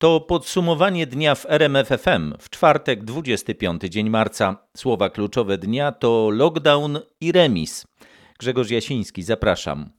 To podsumowanie dnia w RMFFM w czwartek 25 dzień marca. Słowa kluczowe dnia to lockdown i remis. Grzegorz Jasiński, zapraszam.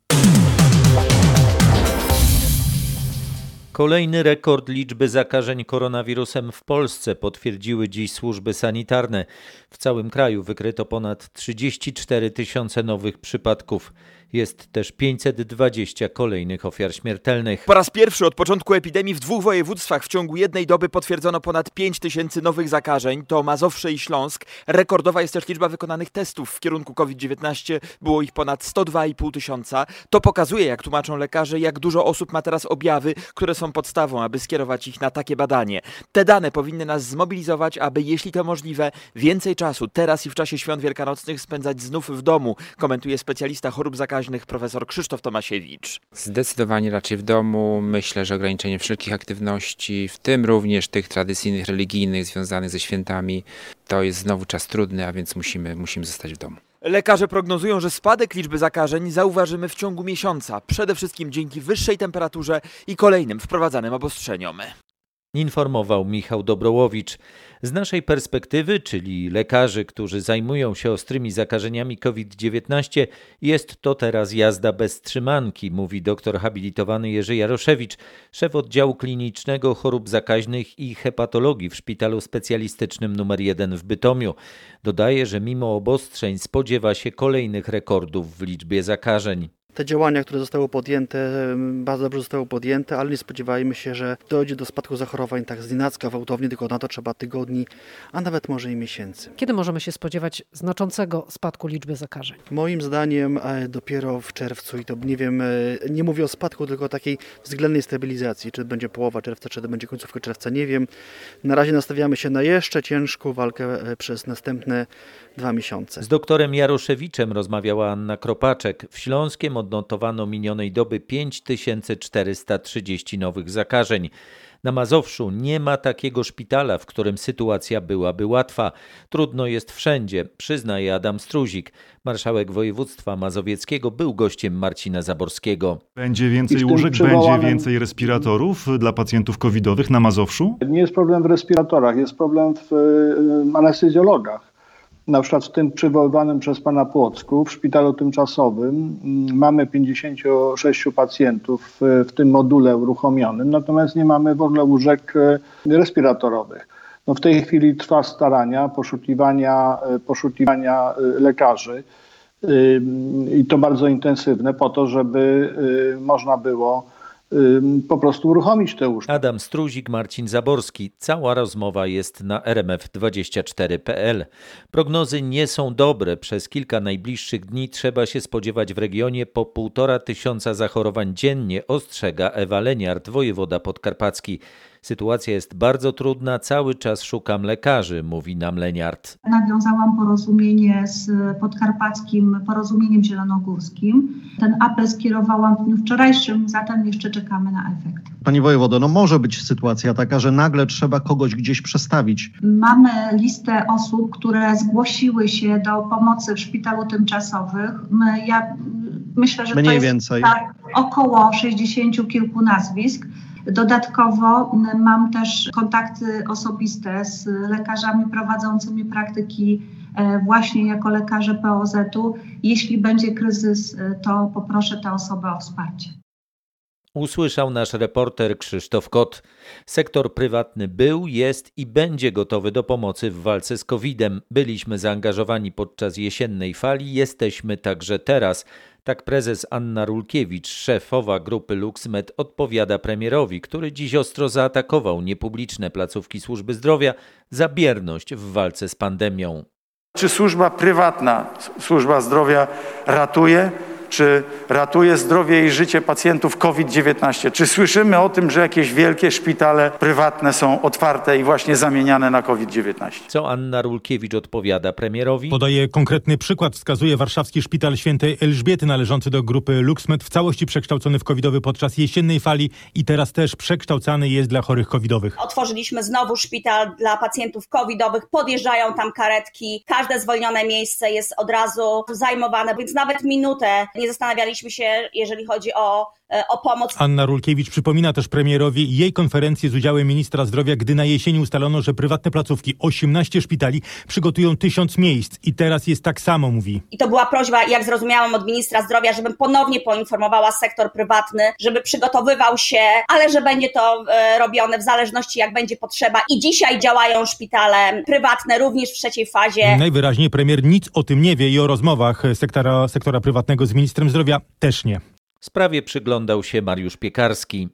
Kolejny rekord liczby zakażeń koronawirusem w Polsce potwierdziły dziś służby sanitarne. W całym kraju wykryto ponad 34 tysiące nowych przypadków. Jest też 520 kolejnych ofiar śmiertelnych. Po raz pierwszy od początku epidemii w dwóch województwach w ciągu jednej doby potwierdzono ponad 5 tysięcy nowych zakażeń. To Mazowsze i Śląsk. Rekordowa jest też liczba wykonanych testów w kierunku COVID-19. Było ich ponad 102,5 tysiąca. To pokazuje, jak tłumaczą lekarze, jak dużo osób ma teraz objawy, które są podstawą, aby skierować ich na takie badanie. Te dane powinny nas zmobilizować, aby, jeśli to możliwe, więcej czasu teraz i w czasie świąt wielkanocnych spędzać znów w domu, komentuje specjalista chorób zakaźnych zakaźnych profesor Krzysztof Tomasiewicz. Zdecydowanie raczej w domu. Myślę, że ograniczenie wszelkich aktywności, w tym również tych tradycyjnych, religijnych, związanych ze świętami, to jest znowu czas trudny, a więc musimy, musimy zostać w domu. Lekarze prognozują, że spadek liczby zakażeń zauważymy w ciągu miesiąca, przede wszystkim dzięki wyższej temperaturze i kolejnym wprowadzanym obostrzeniom. Informował Michał Dobrołowicz. Z naszej perspektywy, czyli lekarzy, którzy zajmują się ostrymi zakażeniami COVID-19, jest to teraz jazda bez trzymanki, mówi doktor habilitowany Jerzy Jaroszewicz, szef oddziału klinicznego chorób zakaźnych i hepatologii w Szpitalu Specjalistycznym nr 1 w Bytomiu. Dodaje, że mimo obostrzeń spodziewa się kolejnych rekordów w liczbie zakażeń. Te działania, które zostały podjęte, bardzo dobrze zostały podjęte, ale nie spodziewajmy się, że dojdzie do spadku zachorowań tak znienacka, gwałtownie, tylko na to trzeba tygodni, a nawet może i miesięcy. Kiedy możemy się spodziewać znaczącego spadku liczby zakażeń? Moim zdaniem e, dopiero w czerwcu i to nie wiem, e, nie mówię o spadku, tylko o takiej względnej stabilizacji. Czy to będzie połowa czerwca, czy to będzie końcówka czerwca, nie wiem. Na razie nastawiamy się na jeszcze ciężką walkę e, przez następne dwa miesiące. Z doktorem Jaroszewiczem rozmawiała Anna Kropaczek. W Śląskiem odnotowano minionej doby 5430 nowych zakażeń. Na Mazowszu nie ma takiego szpitala, w którym sytuacja byłaby łatwa. Trudno jest wszędzie, przyznaje Adam Struzik. Marszałek województwa mazowieckiego był gościem Marcina Zaborskiego. Będzie więcej łóżek, przywołanym... będzie więcej respiratorów dla pacjentów covidowych na Mazowszu? Nie jest problem w respiratorach, jest problem w anestezjologach na przykład w tym przywoływanym przez pana Płocku w szpitalu tymczasowym mm, mamy 56 pacjentów w tym module uruchomionym, natomiast nie mamy w ogóle łóżek e, respiratorowych. No w tej chwili trwa starania poszukiwania, e, poszukiwania lekarzy i to bardzo intensywne po to, żeby można było po prostu uruchomić te łóżka. Adam Struzik, Marcin Zaborski. Cała rozmowa jest na rmf24.pl. Prognozy nie są dobre. Przez kilka najbliższych dni trzeba się spodziewać w regionie po półtora tysiąca zachorowań dziennie, ostrzega Ewa Leniart, wojewoda podkarpacki. Sytuacja jest bardzo trudna, cały czas szukam lekarzy, mówi nam Leniart. Nawiązałam porozumienie z podkarpackim porozumieniem zielonogórskim. Ten apel skierowałam w dniu wczorajszym, zatem jeszcze czekamy na efekt. Pani wojewodo, no może być sytuacja taka, że nagle trzeba kogoś gdzieś przestawić. Mamy listę osób, które zgłosiły się do pomocy w szpitalu tymczasowym. Ja myślę, że Mniej to jest więcej. Tak, około 60 kilku nazwisk. Dodatkowo mam też kontakty osobiste z lekarzami prowadzącymi praktyki e, właśnie jako lekarze POZ-u. Jeśli będzie kryzys, e, to poproszę tę osobę o wsparcie. Usłyszał nasz reporter Krzysztof Kot. Sektor prywatny był, jest i będzie gotowy do pomocy w walce z COVID-em. Byliśmy zaangażowani podczas jesiennej fali, jesteśmy także teraz. Tak prezes Anna Rulkiewicz, szefowa grupy LuxMed, odpowiada premierowi, który dziś ostro zaatakował niepubliczne placówki służby zdrowia za bierność w walce z pandemią. Czy służba prywatna, służba zdrowia ratuje? Czy ratuje zdrowie i życie pacjentów COVID-19? Czy słyszymy o tym, że jakieś wielkie szpitale prywatne są otwarte i właśnie zamieniane na COVID-19? Co Anna Rulkiewicz odpowiada premierowi? Podaje konkretny przykład. Wskazuje warszawski szpital świętej Elżbiety należący do grupy LuxMed, w całości przekształcony w covidowy podczas jesiennej fali i teraz też przekształcany jest dla chorych covidowych. Otworzyliśmy znowu szpital dla pacjentów covidowych. Podjeżdżają tam karetki. Każde zwolnione miejsce jest od razu zajmowane, więc nawet minutę Nie zastanawialiśmy się, jeżeli chodzi o, o pomoc. Anna Rulkiewicz przypomina też premierowi jej konferencję z udziałem ministra zdrowia, gdy na jesieni ustalono, że prywatne placówki, 18 szpitali, przygotują tysiąc miejsc. I teraz jest tak samo, mówi. I to była prośba, jak zrozumiałam, od ministra zdrowia, żebym ponownie poinformowała sektor prywatny, żeby przygotowywał się, ale że będzie to e, robione w zależności jak będzie potrzeba. I dzisiaj działają szpitale prywatne również w trzeciej fazie. Najwyraźniej premier nic o tym nie wie i o rozmowach sektora, sektora prywatnego z ministrem zdrowia też nie. Sprawie przyglądał się Mariusz Piekarski.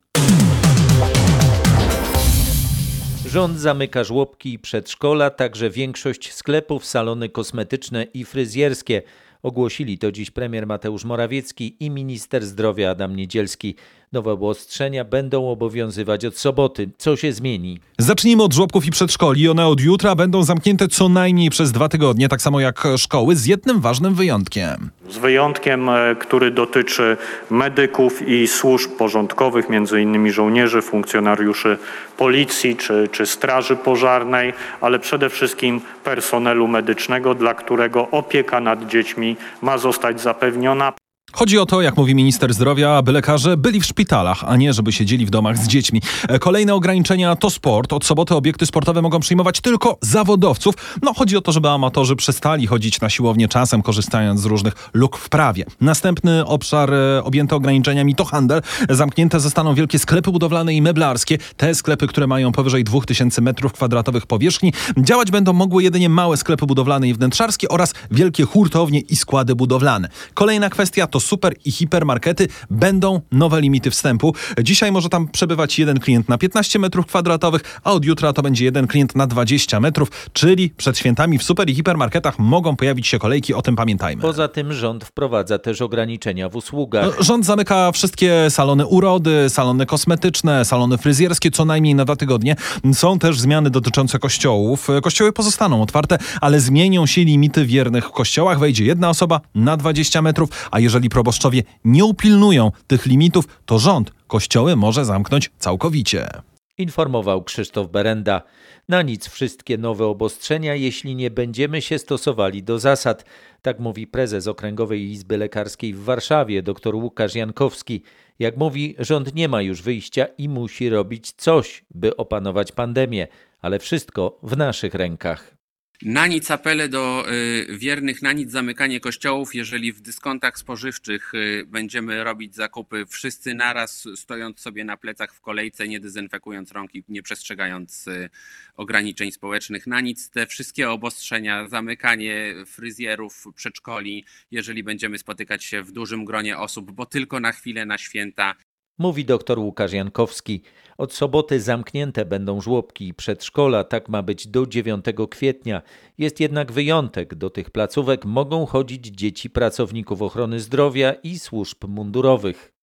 Rząd zamyka żłobki i przedszkola, także większość sklepów, salony kosmetyczne i fryzjerskie. Ogłosili to dziś premier Mateusz Morawiecki i minister zdrowia Adam Niedzielski. Nowe obostrzenia będą obowiązywać od soboty. Co się zmieni? Zacznijmy od żłobków i przedszkoli. One od jutra będą zamknięte co najmniej przez dwa tygodnie, tak samo jak szkoły, z jednym ważnym wyjątkiem. Z wyjątkiem, e, który dotyczy medyków i służb porządkowych, między innymi żołnierzy, funkcjonariuszy policji czy, czy straży pożarnej, ale przede wszystkim personelu medycznego, dla którego opieka nad dziećmi ma zostać zapewniona. Chodzi o to, jak mówi minister zdrowia, aby lekarze byli w szpitalach, a nie żeby siedzieli w domach z dziećmi. E, Kolejne ograniczenia to sport. Od soboty obiekty sportowe mogą przyjmować tylko zawodowców. No, chodzi o to, żeby amatorzy przestali chodzić na siłownię czasem, korzystając z różnych luk w prawie. Następny obszar e, objęty ograniczeniami to handel. Zamknięte zostaną wielkie sklepy budowlane i meblarskie. Te sklepy, które mają powyżej 2000 m2 powierzchni. Działać będą mogły jedynie małe sklepy budowlane i wnętrzarskie oraz wielkie hurtownie i składy budowlane. Kolejna kwestia to super i hipermarkety. Będą nowe limity wstępu. Dzisiaj może tam przebywać jeden klient na 15 m2, a od jutra to będzie jeden klient na 20 metrów, czyli przed świętami w super i hipermarketach mogą pojawić się kolejki, o tym pamiętajmy. Poza tym rząd wprowadza też ograniczenia w usługach. Rząd zamyka wszystkie salony urody, salony kosmetyczne, salony fryzjerskie co najmniej na dwa tygodnie. Są też zmiany dotyczące kościołów. Kościoły pozostaną otwarte, ale zmienią się limity wiernych w kościołach. Wejdzie jedna osoba na 20 metrów, a jeżeli proboszczowie nie upilnują tych limitów, to rząd kościoły może zamknąć całkowicie. Informował Krzysztof Berenda. Na nic wszystkie nowe obostrzenia, jeśli nie będziemy się stosowali do zasad. Tak mówi prezes Okręgowej Izby Lekarskiej w Warszawie, dr Łukasz Jankowski. Jak mówi, rząd nie ma już wyjścia i musi robić coś, by opanować pandemię, ale wszystko w naszych rękach. Na nic apele do y, wiernych, na nic zamykanie kościołów, jeżeli w dyskontach spożywczych y, będziemy robić zakupy wszyscy naraz, stojąc sobie na plecach w kolejce, nie dezynfekując rąk i nie przestrzegając y, ograniczeń społecznych. Na nic te wszystkie obostrzenia, zamykanie fryzjerów, przedszkoli, jeżeli będziemy spotykać się w dużym gronie osób, bo tylko na chwilę, na święta Mówi dr Łukasz Jankowski. Od soboty zamknięte będą żłobki i przedszkola, tak ma być do 9 kwietnia. Jest jednak wyjątek. Do tych placówek mogą chodzić dzieci pracowników ochrony zdrowia i służb mundurowych.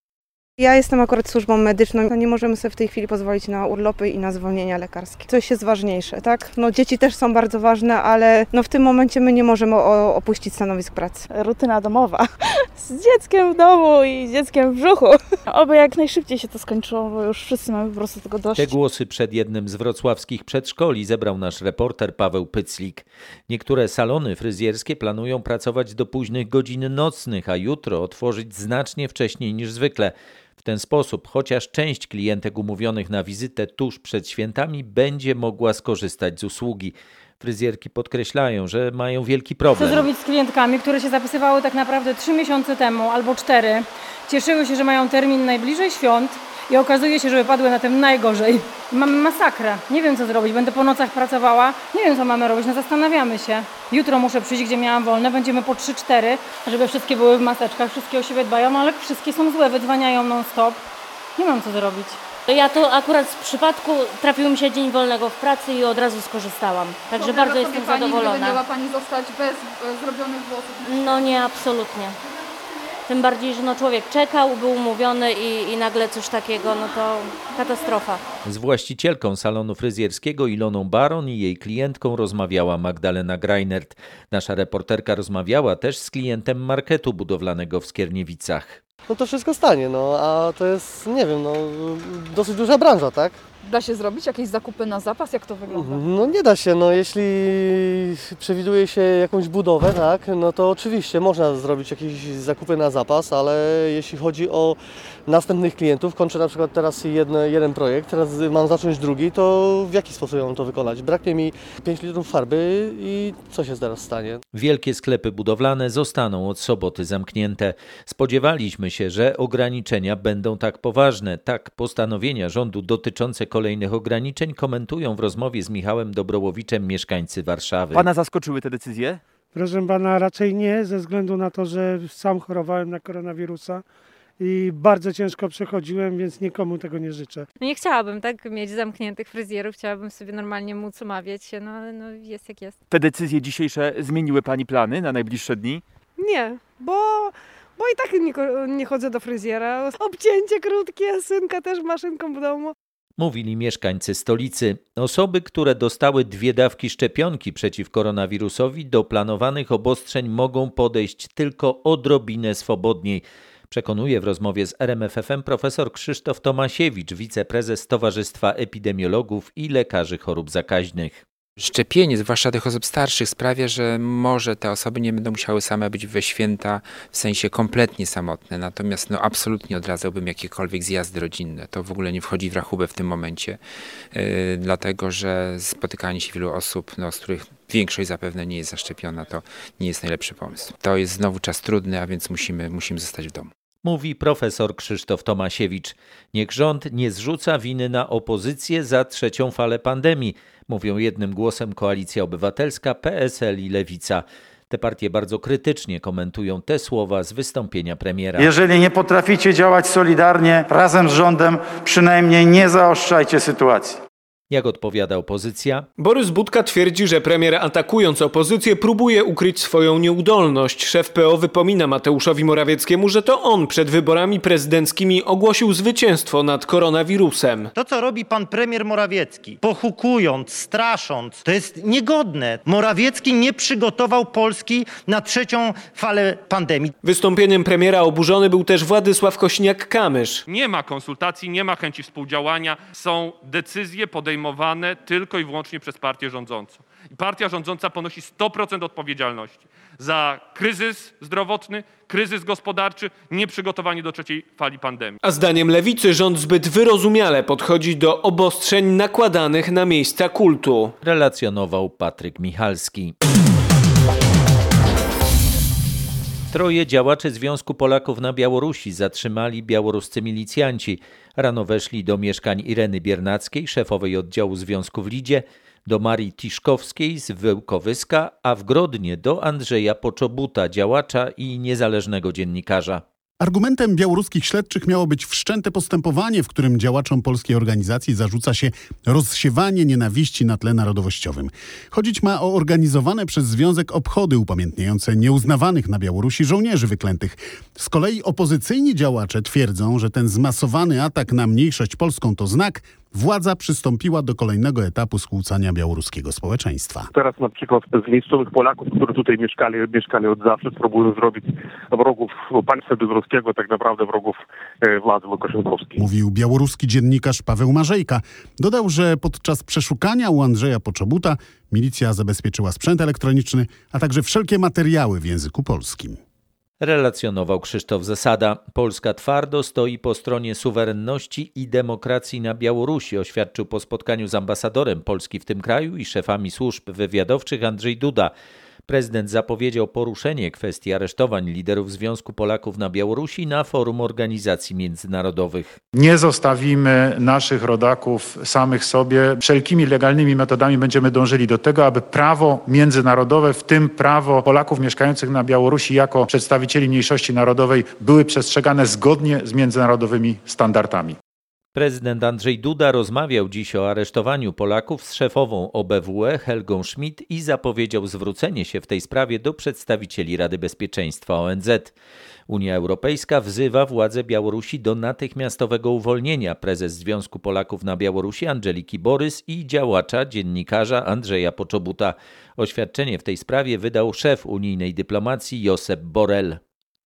Ja jestem akurat służbą medyczną, no nie możemy sobie w tej chwili pozwolić na urlopy i na zwolnienia lekarskie. Coś jest ważniejsze, tak? No dzieci też są bardzo ważne, ale no w tym momencie my nie możemy o, opuścić stanowisk pracy. Rutyna domowa z dzieckiem w domu i z dzieckiem w brzuchu. Oby jak najszybciej się to skończyło, bo już wszyscy mamy po prostu tego dość. Te głosy przed jednym z wrocławskich przedszkoli zebrał nasz reporter Paweł Pyclik. Niektóre salony fryzjerskie planują pracować do późnych godzin nocnych, a jutro otworzyć znacznie wcześniej niż zwykle. W ten sposób chociaż część klientek umówionych na wizytę tuż przed świętami będzie mogła skorzystać z usługi. Fryzjerki podkreślają, że mają wielki Co problem. zrobić z klientkami, które się zapisywały tak naprawdę trzy miesiące temu albo cztery, cieszyły się, że mają termin najbliżej świąt i okazuje się, że wypadły na tym najgorzej. Mamy masakrę. Nie wiem co zrobić. Będę po nocach pracowała. Nie wiem co mamy robić. No zastanawiamy się. Jutro muszę przyjść, gdzie miałam wolne. Będziemy po 3-4, żeby wszystkie były w maseczkach. Wszystkie o siebie dbają, ale wszystkie są złe. Wydzwaniają non stop. Nie mam co zrobić. Ja to akurat z przypadku trafił mi się dzień wolnego w pracy i od razu skorzystałam. Także bardzo jestem pani, gdyby zadowolona. miała Pani zostać bez e, zrobionych włosów? No nie, absolutnie. Tym bardziej, że no człowiek czekał, był umówiony i, i nagle coś takiego, no to katastrofa. Z właścicielką salonu fryzjerskiego Iloną Baron i jej klientką rozmawiała Magdalena Greinert. Nasza reporterka rozmawiała też z klientem marketu budowlanego w Skierniewicach. no to wszystko stanie, no a to jest, nie wiem, no dosyć duża branża, tak? Da się zrobić jakieś zakupy na zapas? Jak to wygląda? No nie da się, no jeśli przewiduje się jakąś budowę, tak, no to oczywiście można zrobić jakieś zakupy na zapas, ale jeśli chodzi o następnych klientów, kończę na przykład teraz jedne, jeden projekt, teraz mam zacząć drugi, to w jaki sposób mam to wykonać? Braknie mi 5 litrów farby i co się teraz stanie? Wielkie sklepy budowlane zostaną od soboty zamknięte. Spodziewaliśmy się, że ograniczenia będą tak poważne. Tak postanowienia rządu dotyczące kolejnych ograniczeń komentują w rozmowie z Michałem Dobrołowiczem mieszkańcy Warszawy. Pana zaskoczyły te decyzje? Proszę pana, raczej nie, ze względu na to, że sam chorowałem na koronawirusa i bardzo ciężko przechodziłem, więc nikomu tego nie życzę. No nie chciałabym tak mieć zamkniętych fryzjerów, chciałabym sobie normalnie móc umawiać się, no ale no jest jak jest. Te decyzje dzisiejsze zmieniły pani plany na najbliższe dni? Nie, bo, bo i tak nie, nie chodzę do fryzjera. Obcięcie krótkie, synka też maszynką w domu. Mówili mieszkańcy stolicy. Osoby, które dostały dwie dawki szczepionki przeciw koronawirusowi, do planowanych obostrzeń mogą podejść tylko odrobinę swobodniej. Przekonuje w rozmowie z RMFFM profesor Krzysztof Tomasiewicz, wiceprezes Towarzystwa Epidemiologów i Lekarzy Chorób Zakaźnych. Szczepienie, zwłaszcza tych osób starszych, sprawia, że może te osoby nie będą musiały same być we święta w sensie kompletnie samotne. Natomiast no, absolutnie odradzałbym jakiekolwiek zjazdy rodzinne. To w ogóle nie wchodzi w rachubę w tym momencie, yy, dlatego że spotykanie się wielu osób, no, z których większość zapewne nie jest zaszczepiona, to nie jest najlepszy pomysł. To jest znowu czas trudny, a więc musimy, musimy zostać w domu. Mówi profesor Krzysztof Tomasiewicz. Niech rząd nie zrzuca winy na opozycję za trzecią falę pandemii, mówią jednym głosem Koalicja Obywatelska, PSL i Lewica. Te partie bardzo krytycznie komentują te słowa z wystąpienia premiera. Jeżeli nie potraficie działać solidarnie razem z rządem, przynajmniej nie zaostrzajcie sytuacji. Jak odpowiada opozycja? Borys Budka twierdzi, że premier atakując opozycję próbuje ukryć swoją nieudolność. Szef PO wypomina Mateuszowi Morawieckiemu, że to on przed wyborami prezydenckimi ogłosił zwycięstwo nad koronawirusem. To, co robi pan premier Morawiecki, pochukując, strasząc, to jest niegodne. Morawiecki nie przygotował Polski na trzecią falę pandemii. Wystąpieniem premiera oburzony był też Władysław Kośniak-Kamysz. Nie ma konsultacji, nie ma chęci współdziałania. Są decyzje podejmowane tylko i wyłącznie przez partię rządzącą. I partia rządząca ponosi 100% odpowiedzialności za kryzys zdrowotny, kryzys gospodarczy, nieprzygotowanie do trzeciej fali pandemii. A zdaniem lewicy rząd zbyt wyrozumiale podchodzi do obostrzeń nakładanych na miejsca kultu. Relacjonował Patryk Michalski. Troje działaczy Związku Polaków na Białorusi zatrzymali białoruscy milicjanci. Rano weszli do mieszkań Ireny Biernackiej, szefowej oddziału związku w Lidzie, do Marii Tiszkowskiej z Wełkowyska, a w Grodnie do Andrzeja Poczobuta, działacza i niezależnego dziennikarza. Argumentem białoruskich śledczych miało być wszczęte postępowanie, w którym działaczom polskiej organizacji zarzuca się rozsiewanie nienawiści na tle narodowościowym. Chodzić ma o organizowane przez Związek obchody upamiętniające nieuznawanych na Białorusi żołnierzy wyklętych. Z kolei opozycyjni działacze twierdzą, że ten zmasowany atak na mniejszość polską to znak, władza przystąpiła do kolejnego etapu skłócania białoruskiego społeczeństwa. Teraz na przykład z miejscowych Polaków, którzy tutaj mieszkali, mieszkali od zawsze, spróbują zrobić wrogów państwa białoruskiego, tak naprawdę wrogów e, władzy Łukaszenkowskiej. Mówił białoruski dziennikarz Paweł Marzejka. Dodał, że podczas przeszukania u Andrzeja Poczobuta milicja zabezpieczyła sprzęt elektroniczny, a także wszelkie materiały w języku polskim. Relacjonował Krzysztof Zasada. Polska twardo stoi po stronie suwerenności i demokracji na Białorusi, oświadczył po spotkaniu z ambasadorem Polski w tym kraju i szefami służb wywiadowczych Andrzej Duda. Prezydent zapowiedział poruszenie kwestii aresztowań liderów Związku Polaków na Białorusi na forum organizacji międzynarodowych. Nie zostawimy naszych rodaków samych sobie. Wszelkimi legalnymi metodami będziemy dążyli do tego, aby prawo międzynarodowe, w tym prawo Polaków mieszkających na Białorusi jako przedstawicieli mniejszości narodowej, były przestrzegane zgodnie z międzynarodowymi standardami. Prezydent Andrzej Duda rozmawiał dziś o aresztowaniu Polaków z szefową OBWE Helgą Schmidt i zapowiedział zwrócenie się w tej sprawie do przedstawicieli Rady Bezpieczeństwa ONZ. Unia Europejska wzywa władze Białorusi do natychmiastowego uwolnienia prezes Związku Polaków na Białorusi Angeliki Borys i działacza, dziennikarza Andrzeja Poczobuta. Oświadczenie w tej sprawie wydał szef unijnej dyplomacji Josep Borrell.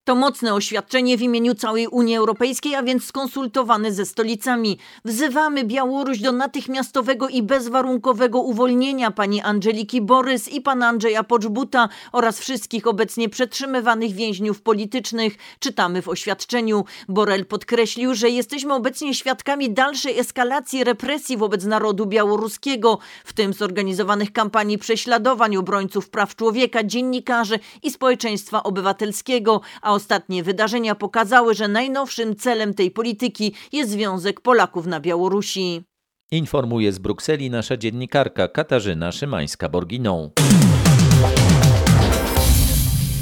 To mocne oświadczenie w imieniu całej Unii Europejskiej, a więc skonsultowane ze stolicami. Wzywamy Białoruś do natychmiastowego i bezwarunkowego uwolnienia pani Angeliki Borys i pana Andrzeja Poczbuta oraz wszystkich obecnie przetrzymywanych więźniów politycznych, czytamy w oświadczeniu. Borel podkreślił, że jesteśmy obecnie świadkami dalszej eskalacji represji wobec narodu białoruskiego, w tym zorganizowanych kampanii prześladowań obrońców praw człowieka, dziennikarzy i społeczeństwa obywatelskiego, a ostatnie wydarzenia pokazały, że najnowszym celem tej polityki jest związek Polaków na Białorusi. Informuje z Brukseli nasza dziennikarka Katarzyna Szymańska-Borginą.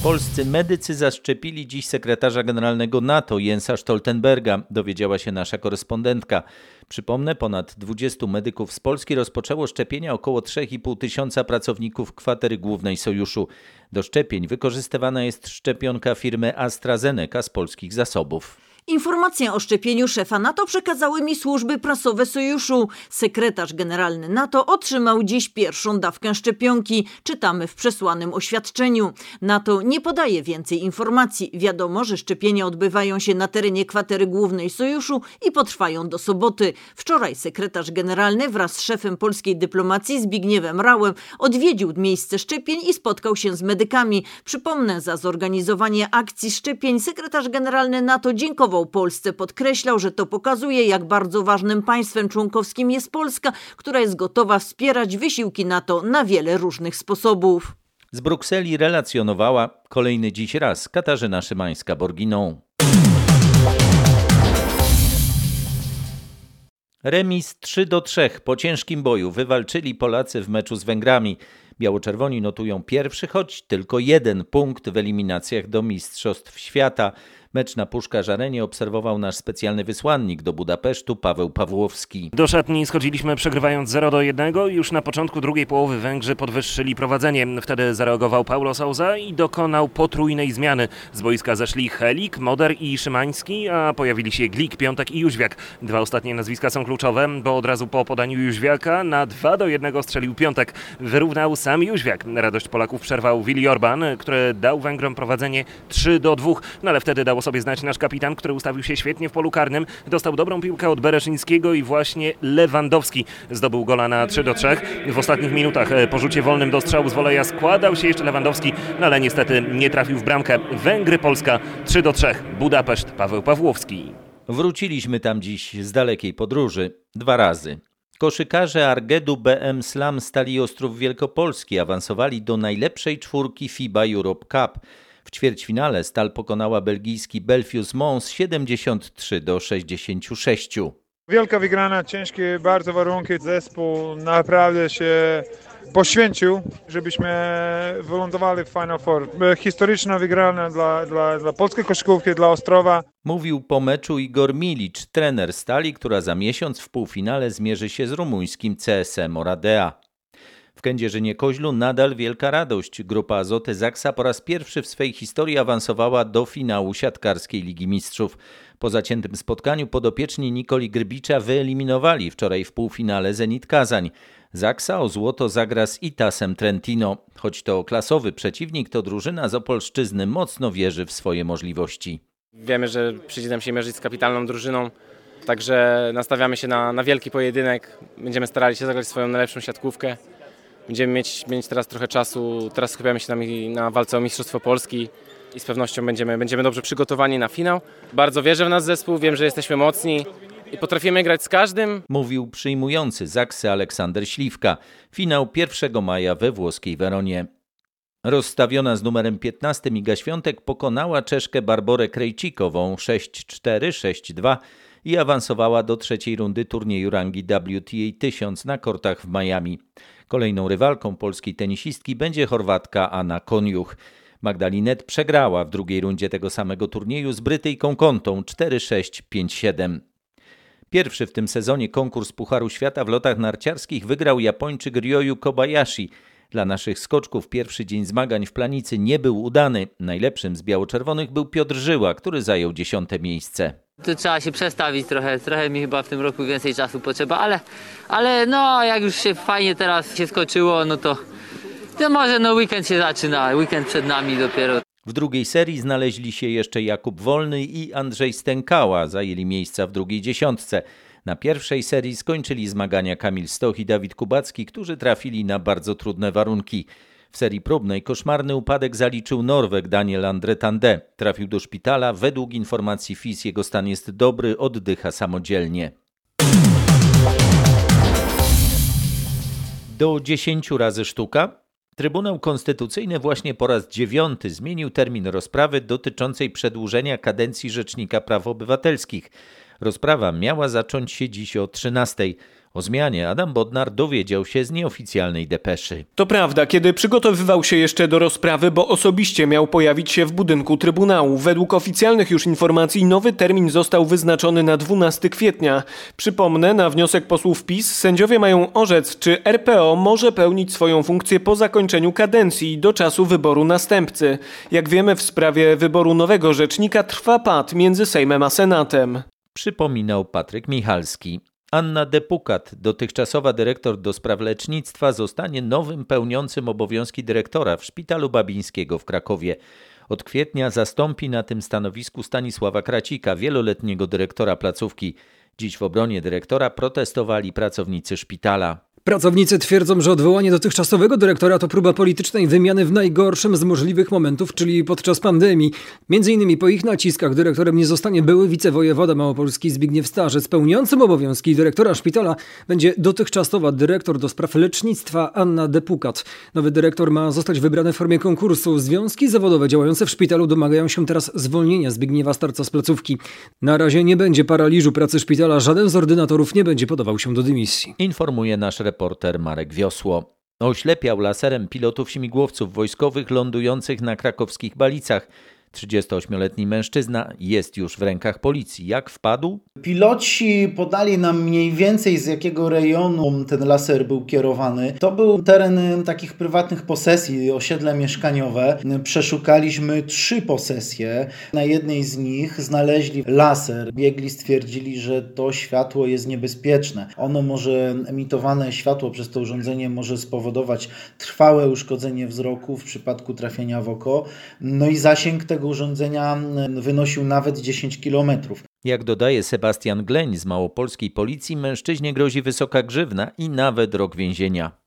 Polscy medycy zaszczepili dziś sekretarza generalnego NATO Jensa Stoltenberga, dowiedziała się nasza korespondentka. Przypomnę, ponad 20 medyków z Polski rozpoczęło szczepienia około 3,5 tysiąca pracowników kwatery głównej sojuszu. Do szczepień wykorzystywana jest szczepionka firmy AstraZeneca z polskich zasobów. Informację o szczepieniu szefa NATO przekazały mi służby prasowe sojuszu. Sekretarz generalny NATO otrzymał dziś pierwszą dawkę szczepionki, czytamy w przesłanym oświadczeniu. NATO nie podaje więcej informacji. Wiadomo, że szczepienia odbywają się na terenie kwatery głównej sojuszu i potrwają do soboty. Wczoraj sekretarz generalny wraz z szefem polskiej dyplomacji Zbigniewem Rałem odwiedził miejsce szczepień i spotkał się z medykami. Przypomnę, za zorganizowanie akcji szczepień sekretarz generalny NATO dziękował Polsce. Podkreślał, że to pokazuje, jak bardzo ważnym państwem członkowskim jest Polska, która jest gotowa wspierać wysiłki NATO na wiele różnych sposobów. Z Brukseli relacjonowała kolejny dziś raz Katarzyna Szymańska-Borginą. Remis 3 do 3 po ciężkim boju wywalczyli Polacy w meczu z Węgrami. Biało-czerwoni notują pierwszy, choć tylko jeden punkt w eliminacjach do Mistrzostw Świata. Mecz na Puszkarz Arenie obserwował nasz specjalny wysłannik do Budapesztu Paweł Pawłowski. Do szatni schodziliśmy przegrywając 0 do 1. Już na początku drugiej połowy Węgrzy podwyższyli prowadzenie. Wtedy zareagował Paulo Souza i dokonał potrójnej zmiany. Z boiska zeszli Helik, Moder i Szymański, a pojawili się Glik, Piątek i Jóźwiak. Dwa ostatnie nazwiska są kluczowe, bo od razu po podaniu Jóźwiaka na 2 do 1 strzelił Piątek. Wyrównał sam Jóźwiak. Radość Polaków przerwał Willi Orban, który dał Węgrom prowadzenie 3 do 2. No ale wtedy dało sobie znać nasz kapitan, który ustawił się świetnie w polu karnym. Dostał dobrą piłkę od Bereszyńskiego i właśnie Lewandowski zdobył gola na 3 do 3. W ostatnich minutach po rzucie wolnym do strzału z woleja składał się jeszcze Lewandowski, no ale niestety nie trafił w bramkę. Węgry, Polska 3 do 3. Budapeszt, Paweł Pawłowski. Wróciliśmy tam dziś z dalekiej podróży. Dwa razy. Koszykarze Argedu BM Slam Stali Ostrów Wielkopolski awansowali do najlepszej czwórki FIBA Europe Cup. W ćwierćfinale Stal pokonała belgijski Belfius Mons 73 do 66. Wielka wygrana, ciężkie bardzo warunki. Zespół naprawdę się poświęcił, żebyśmy wylądowali w Final Four. Historyczna wygrana dla, dla, dla polskiej koszykówki, dla Ostrowa. Mówił po meczu Igor Milicz, trener Stali, która za miesiąc w półfinale zmierzy się z rumuńskim CSM Oradea. Kędzierzynie-Koźlu nadal wielka radość. Grupa Azoty Zaksa po raz pierwszy w swej historii awansowała do finału siatkarskiej Ligi Mistrzów. Po zaciętym spotkaniu podopieczni Nikoli Grbicza wyeliminowali wczoraj w półfinale Zenit Kazań. Zaksa o złoto zagra z Itasem Trentino. Choć to klasowy przeciwnik, to drużyna z Opolszczyzny mocno wierzy w swoje możliwości. Wiemy, że przyjdzie nam się mierzyć z kapitalną drużyną, także nastawiamy się na, na wielki pojedynek. Będziemy starali się zagrać swoją najlepszą siatkówkę. Będziemy mieć, mieć teraz trochę czasu, teraz skupiamy się na, na walce o Mistrzostwo Polski i z pewnością będziemy, będziemy dobrze przygotowani na finał. Bardzo wierzę w nas zespół, wiem, że jesteśmy mocni i potrafimy grać z każdym. Mówił przyjmujący Zaksy Aleksander Śliwka. Finał 1 maja we włoskiej Weronie. Rozstawiona z numerem 15 Iga Świątek pokonała Czeszkę Barborę Krejcikową 6-4, 6-2 i awansowała do trzeciej rundy turnieju rangi WTA 1000 na kortach w Miami. Kolejną rywalką polskiej tenisistki będzie Chorwatka Anna Koniuch. Magdalinet przegrała w drugiej rundzie tego samego turnieju z Brytyjką Kontą 4-6-5-7. Pierwszy w tym sezonie konkurs Pucharu Świata w lotach narciarskich wygrał Japończyk Ryoyu Kobayashi. Dla naszych skoczków pierwszy dzień zmagań w planicy nie był udany. Najlepszym z biało-czerwonych był Piotr Żyła, który zajął dziesiąte miejsce. To trzeba się przestawić trochę, trochę mi chyba w tym roku więcej czasu potrzeba, ale, ale no jak już się fajnie teraz się skoczyło, no to, to może no weekend się zaczyna, weekend przed nami dopiero. W drugiej serii znaleźli się jeszcze Jakub Wolny i Andrzej Stękała, zajęli miejsca w drugiej dziesiątce. Na pierwszej serii skończyli zmagania Kamil Stoch i Dawid Kubacki, którzy trafili na bardzo trudne warunki. W serii próbnej koszmarny upadek zaliczył Norweg Daniel Andretande. Trafił do szpitala. Według informacji FIS jego stan jest dobry, oddycha samodzielnie. Do 10 razy sztuka. Trybunał Konstytucyjny właśnie po raz dziewiąty zmienił termin rozprawy dotyczącej przedłużenia kadencji Rzecznika Praw Obywatelskich. Rozprawa miała zacząć się dziś o 13. O zmianie Adam Bodnar dowiedział się z nieoficjalnej depeszy. To prawda, kiedy przygotowywał się jeszcze do rozprawy, bo osobiście miał pojawić się w budynku Trybunału. Według oficjalnych już informacji nowy termin został wyznaczony na 12 kwietnia. Przypomnę, na wniosek posłów PiS sędziowie mają orzec, czy RPO może pełnić swoją funkcję po zakończeniu kadencji do czasu wyboru następcy. Jak wiemy, w sprawie wyboru nowego rzecznika trwa pad między Sejmem a Senatem. Przypominał Patryk Michalski. Anna Depukat, dotychczasowa dyrektor do spraw lecznictwa, zostanie nowym pełniącym obowiązki dyrektora w Szpitalu Babińskiego w Krakowie. Od kwietnia zastąpi na tym stanowisku Stanisława Kracika, wieloletniego dyrektora placówki. Dziś w obronie dyrektora protestowali pracownicy szpitala. Pracownicy twierdzą, że odwołanie dotychczasowego dyrektora to próba politycznej wymiany w najgorszym z możliwych momentów, czyli podczas pandemii. Między innymi po ich naciskach dyrektorem nie zostanie były wicewojewoda małopolski Zbigniew Starzec. Pełniącym obowiązki dyrektora szpitala będzie dotychczasowa dyrektor do spraw lecznictwa Anna Depukat. Nowy dyrektor ma zostać wybrany w formie konkursu. Związki zawodowe działające w szpitalu domagają się teraz zwolnienia Zbigniewa Starca z placówki. Na razie nie będzie paraliżu pracy szpitala, żaden z ordynatorów nie będzie podawał się do dymisji. Informuje nasz reporter Marek Wiosło. Oślepiał laserem pilotów śmigłowców wojskowych lądujących na krakowskich balicach. 38-letni mężczyzna jest już w rękach policji. Jak wpadł? Piloci podali nam mniej więcej z jakiego rejonu ten laser był kierowany. To był teren takich prywatnych posesji, osiedle mieszkaniowe. Przeszukaliśmy trzy posesje. Na jednej z nich znaleźli laser. Biegli stwierdzili, że to światło jest niebezpieczne. Ono może, emitowane światło przez to urządzenie może spowodować trwałe uszkodzenie wzroku w przypadku trafienia w oko. No i zasięg tego urządzenia wynosił nawet 10 kilometrów. Jak dodaje Sebastian Gleń z małopolskiej policji, mężczyźnie grozi wysoka grzywna i nawet rok więzienia.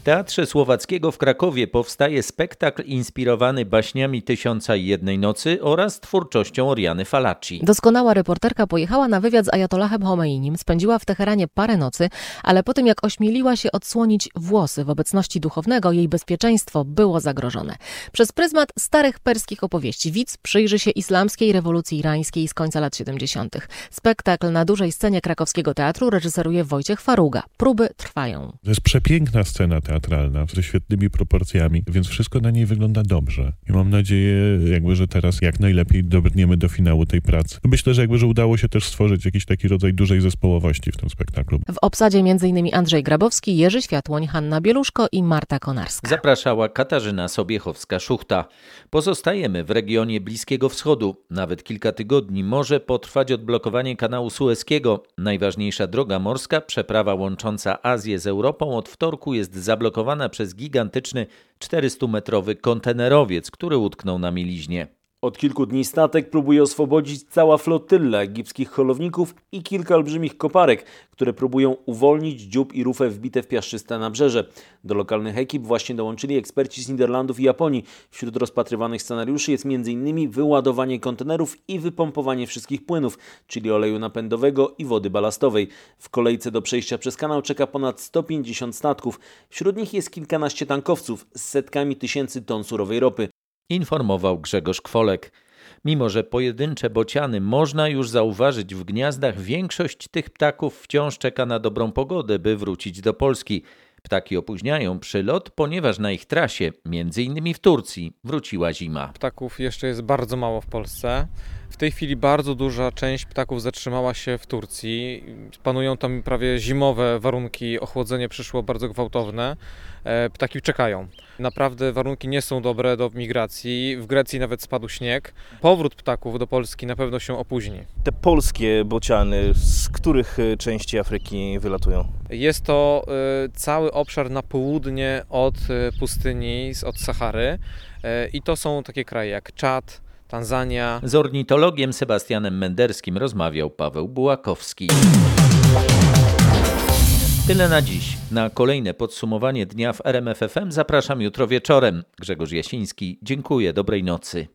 W Teatrze Słowackiego w Krakowie powstaje spektakl inspirowany baśniami Tysiąca i Jednej Nocy oraz twórczością Oriany Falaci. Doskonała reporterka pojechała na wywiad z Ajatollahem Homeinim, spędziła w Teheranie parę nocy, ale po tym jak ośmieliła się odsłonić włosy w obecności duchownego, jej bezpieczeństwo było zagrożone. Przez pryzmat starych perskich opowieści widz przyjrzy się islamskiej rewolucji irańskiej z końca lat 70. Spektakl na dużej scenie krakowskiego teatru reżyseruje Wojciech Faruga. Próby trwają. To jest przepiękna scena teatralna, ze świetnymi proporcjami, więc wszystko na niej wygląda dobrze. I mam nadzieję, jakby, że teraz jak najlepiej dobrniemy do finału tej pracy. Myślę, że jakby, że udało się też stworzyć jakiś taki rodzaj dużej zespołowości w tym spektaklu. W obsadzie m.in. Andrzej Grabowski, Jerzy Światłoń, Hanna Bieluszko i Marta Konarska. Zapraszała Katarzyna Sobiechowska-Szuchta. Pozostajemy w regionie Bliskiego Wschodu. Nawet kilka tygodni może potrwać odblokowanie kanału Sueskiego. Najważniejsza droga morska, przeprawa łącząca Azję z Europą od wtorku jest zablokowana przez gigantyczny 400-metrowy kontenerowiec, który utknął na mieliźnie. Od kilku dni statek próbuje oswobodzić cała flotylla egipskich holowników i kilka olbrzymich koparek, które próbują uwolnić dziób i rufę wbite w piaszczyste nabrzeże. Do lokalnych ekip właśnie dołączyli eksperci z Niderlandów i Japonii. Wśród rozpatrywanych scenariuszy jest m.in. wyładowanie kontenerów i wypompowanie wszystkich płynów, czyli oleju napędowego i wody balastowej. W kolejce do przejścia przez kanał czeka ponad 150 statków. Wśród nich jest kilkanaście tankowców z setkami tysięcy ton surowej ropy informował Grzegorz Kwolek. Mimo, że pojedyncze bociany można już zauważyć w gniazdach, większość tych ptaków wciąż czeka na dobrą pogodę, by wrócić do Polski. Ptaki opóźniają przylot, ponieważ na ich trasie, między innymi w Turcji, wróciła zima. Ptaków jeszcze jest bardzo mało w Polsce. W tej chwili bardzo duża część ptaków zatrzymała się w Turcji. Panują tam prawie zimowe warunki, ochłodzenie przyszło bardzo gwałtowne. Ptaki czekają. Naprawdę warunki nie są dobre do migracji. W Grecji nawet spadł śnieg. Powrót ptaków do Polski na pewno się opóźni. Te polskie bociany, z których części Afryki wylatują? Jest to y, cały obszar na południe od e, pustyni, od Sahary. E, I to są takie kraje jak Czad, Tanzania. Z ornitologiem Sebastianem Menderskim rozmawiał Paweł Bułakowski. Tyle na dziś. Na kolejne podsumowanie dnia w RMFFM zapraszam jutro wieczorem. Grzegorz Jasiński, dziękuję, dobrej nocy.